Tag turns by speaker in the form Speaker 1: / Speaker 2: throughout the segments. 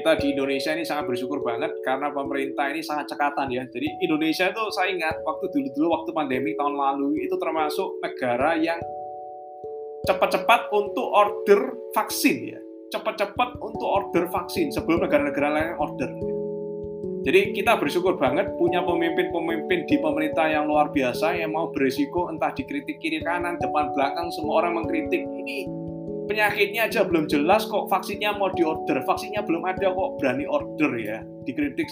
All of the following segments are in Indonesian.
Speaker 1: kita di Indonesia ini sangat bersyukur banget karena pemerintah ini sangat cekatan ya. Jadi Indonesia itu saya ingat waktu dulu-dulu waktu pandemi tahun lalu itu termasuk negara yang cepat-cepat untuk order vaksin ya. Cepat-cepat untuk order vaksin sebelum negara-negara lain order. Jadi kita bersyukur banget punya pemimpin-pemimpin di pemerintah yang luar biasa yang mau berisiko entah dikritik kiri kanan, depan belakang semua orang mengkritik. Ini penyakitnya aja belum jelas kok vaksinnya mau diorder. Vaksinnya belum ada kok berani order ya. Dikritik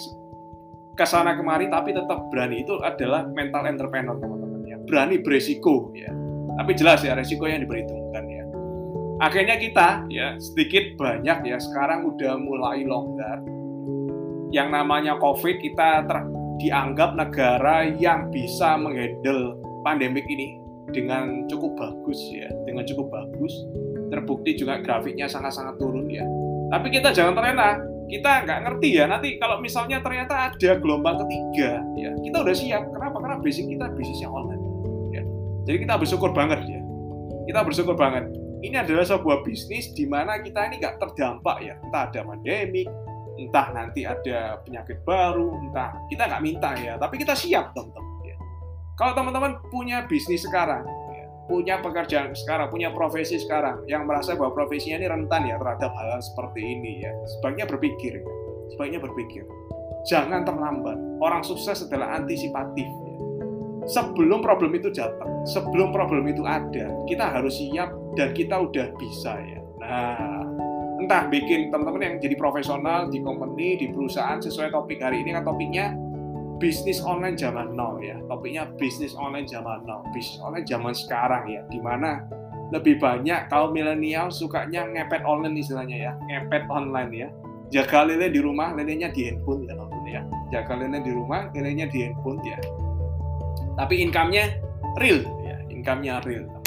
Speaker 1: ke sana kemari tapi tetap berani. Itu adalah mental entrepreneur teman-teman ya. Berani beresiko ya. Tapi jelas ya resiko yang diperhitungkan ya. Akhirnya kita ya sedikit banyak ya sekarang udah mulai longgar. Yang namanya covid kita ter dianggap negara yang bisa menghandle pandemik ini dengan cukup bagus ya. Dengan cukup bagus terbukti juga grafiknya sangat-sangat turun ya. Tapi kita jangan terlena, kita nggak ngerti ya nanti kalau misalnya ternyata ada gelombang ketiga ya kita udah siap. Kenapa? Karena basic kita bisnisnya online. Ya. Jadi kita bersyukur banget ya. Kita bersyukur banget. Ini adalah sebuah bisnis di mana kita ini nggak terdampak ya. Entah ada pandemi, entah nanti ada penyakit baru, entah kita nggak minta ya. Tapi kita siap teman-teman. Ya. Kalau teman-teman punya bisnis sekarang, punya pekerjaan sekarang, punya profesi sekarang, yang merasa bahwa profesinya ini rentan ya terhadap hal, -hal seperti ini ya, sebaiknya berpikir, ya. sebaiknya berpikir, jangan terlambat. Orang sukses adalah antisipatif. Ya. Sebelum problem itu datang, sebelum problem itu ada, kita harus siap dan kita udah bisa ya. Nah, entah bikin teman-teman yang jadi profesional di company, di perusahaan sesuai topik hari ini kan topiknya bisnis online zaman now ya. Topiknya bisnis online zaman now. Bisnis online zaman sekarang ya. Di mana lebih banyak kaum milenial sukanya ngepet online istilahnya ya. Ngepet online ya. Jaga lele di rumah lelenya di handphone ya teman ya. Jaga lele di rumah lelenya di handphone ya. Tapi income-nya real ya. Income-nya real